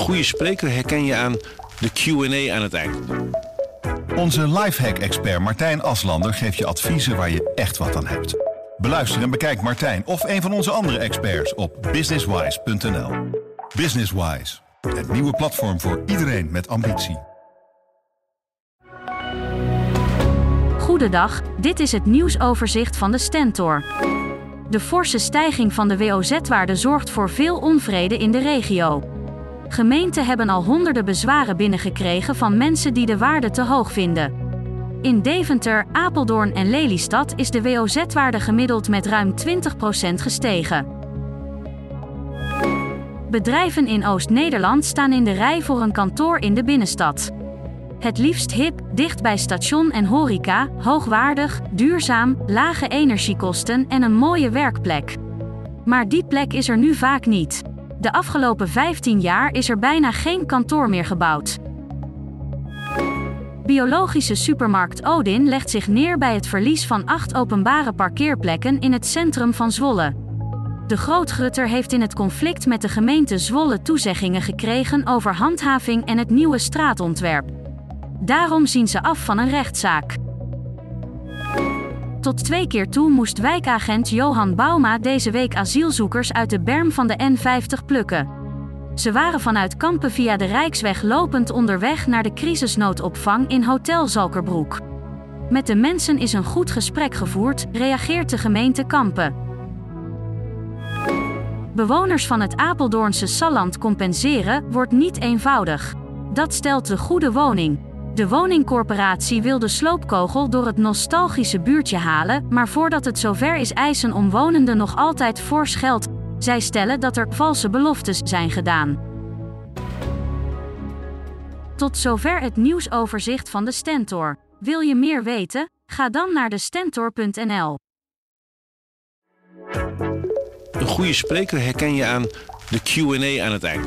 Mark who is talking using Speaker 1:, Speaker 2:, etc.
Speaker 1: goede spreker herken je aan de QA aan het eind.
Speaker 2: Onze lifehack-expert Martijn Aslander geeft je adviezen waar je echt wat aan hebt. Beluister en bekijk Martijn of een van onze andere experts op businesswise.nl. Businesswise, het nieuwe platform voor iedereen met ambitie.
Speaker 3: Goedendag, dit is het nieuwsoverzicht van de Stentor. De forse stijging van de WOZ-waarde zorgt voor veel onvrede in de regio. Gemeenten hebben al honderden bezwaren binnengekregen van mensen die de waarde te hoog vinden. In Deventer, Apeldoorn en Lelystad is de WOZ-waarde gemiddeld met ruim 20% gestegen. Bedrijven in Oost-Nederland staan in de rij voor een kantoor in de binnenstad. Het liefst hip, dicht bij station en horeca, hoogwaardig, duurzaam, lage energiekosten en een mooie werkplek. Maar die plek is er nu vaak niet. De afgelopen 15 jaar is er bijna geen kantoor meer gebouwd. Biologische supermarkt Odin legt zich neer bij het verlies van acht openbare parkeerplekken in het centrum van Zwolle. De Grootgrutter heeft in het conflict met de gemeente Zwolle toezeggingen gekregen over handhaving en het nieuwe straatontwerp. Daarom zien ze af van een rechtszaak. Tot twee keer toe moest wijkagent Johan Bauma deze week asielzoekers uit de berm van de N50 plukken. Ze waren vanuit Kampen via de Rijksweg lopend onderweg naar de crisisnoodopvang in Hotel Zalkerbroek. Met de mensen is een goed gesprek gevoerd, reageert de gemeente Kampen. Bewoners van het Apeldoornse Salland compenseren wordt niet eenvoudig. Dat stelt de goede woning. De woningcorporatie wil de sloopkogel door het nostalgische buurtje halen, maar voordat het zover is eisen omwonenden nog altijd fors geld. Zij stellen dat er valse beloftes zijn gedaan. Tot zover het nieuwsoverzicht van de Stentor. Wil je meer weten? Ga dan naar de stentor.nl.
Speaker 1: Een goede spreker herken je aan de QA aan het eind.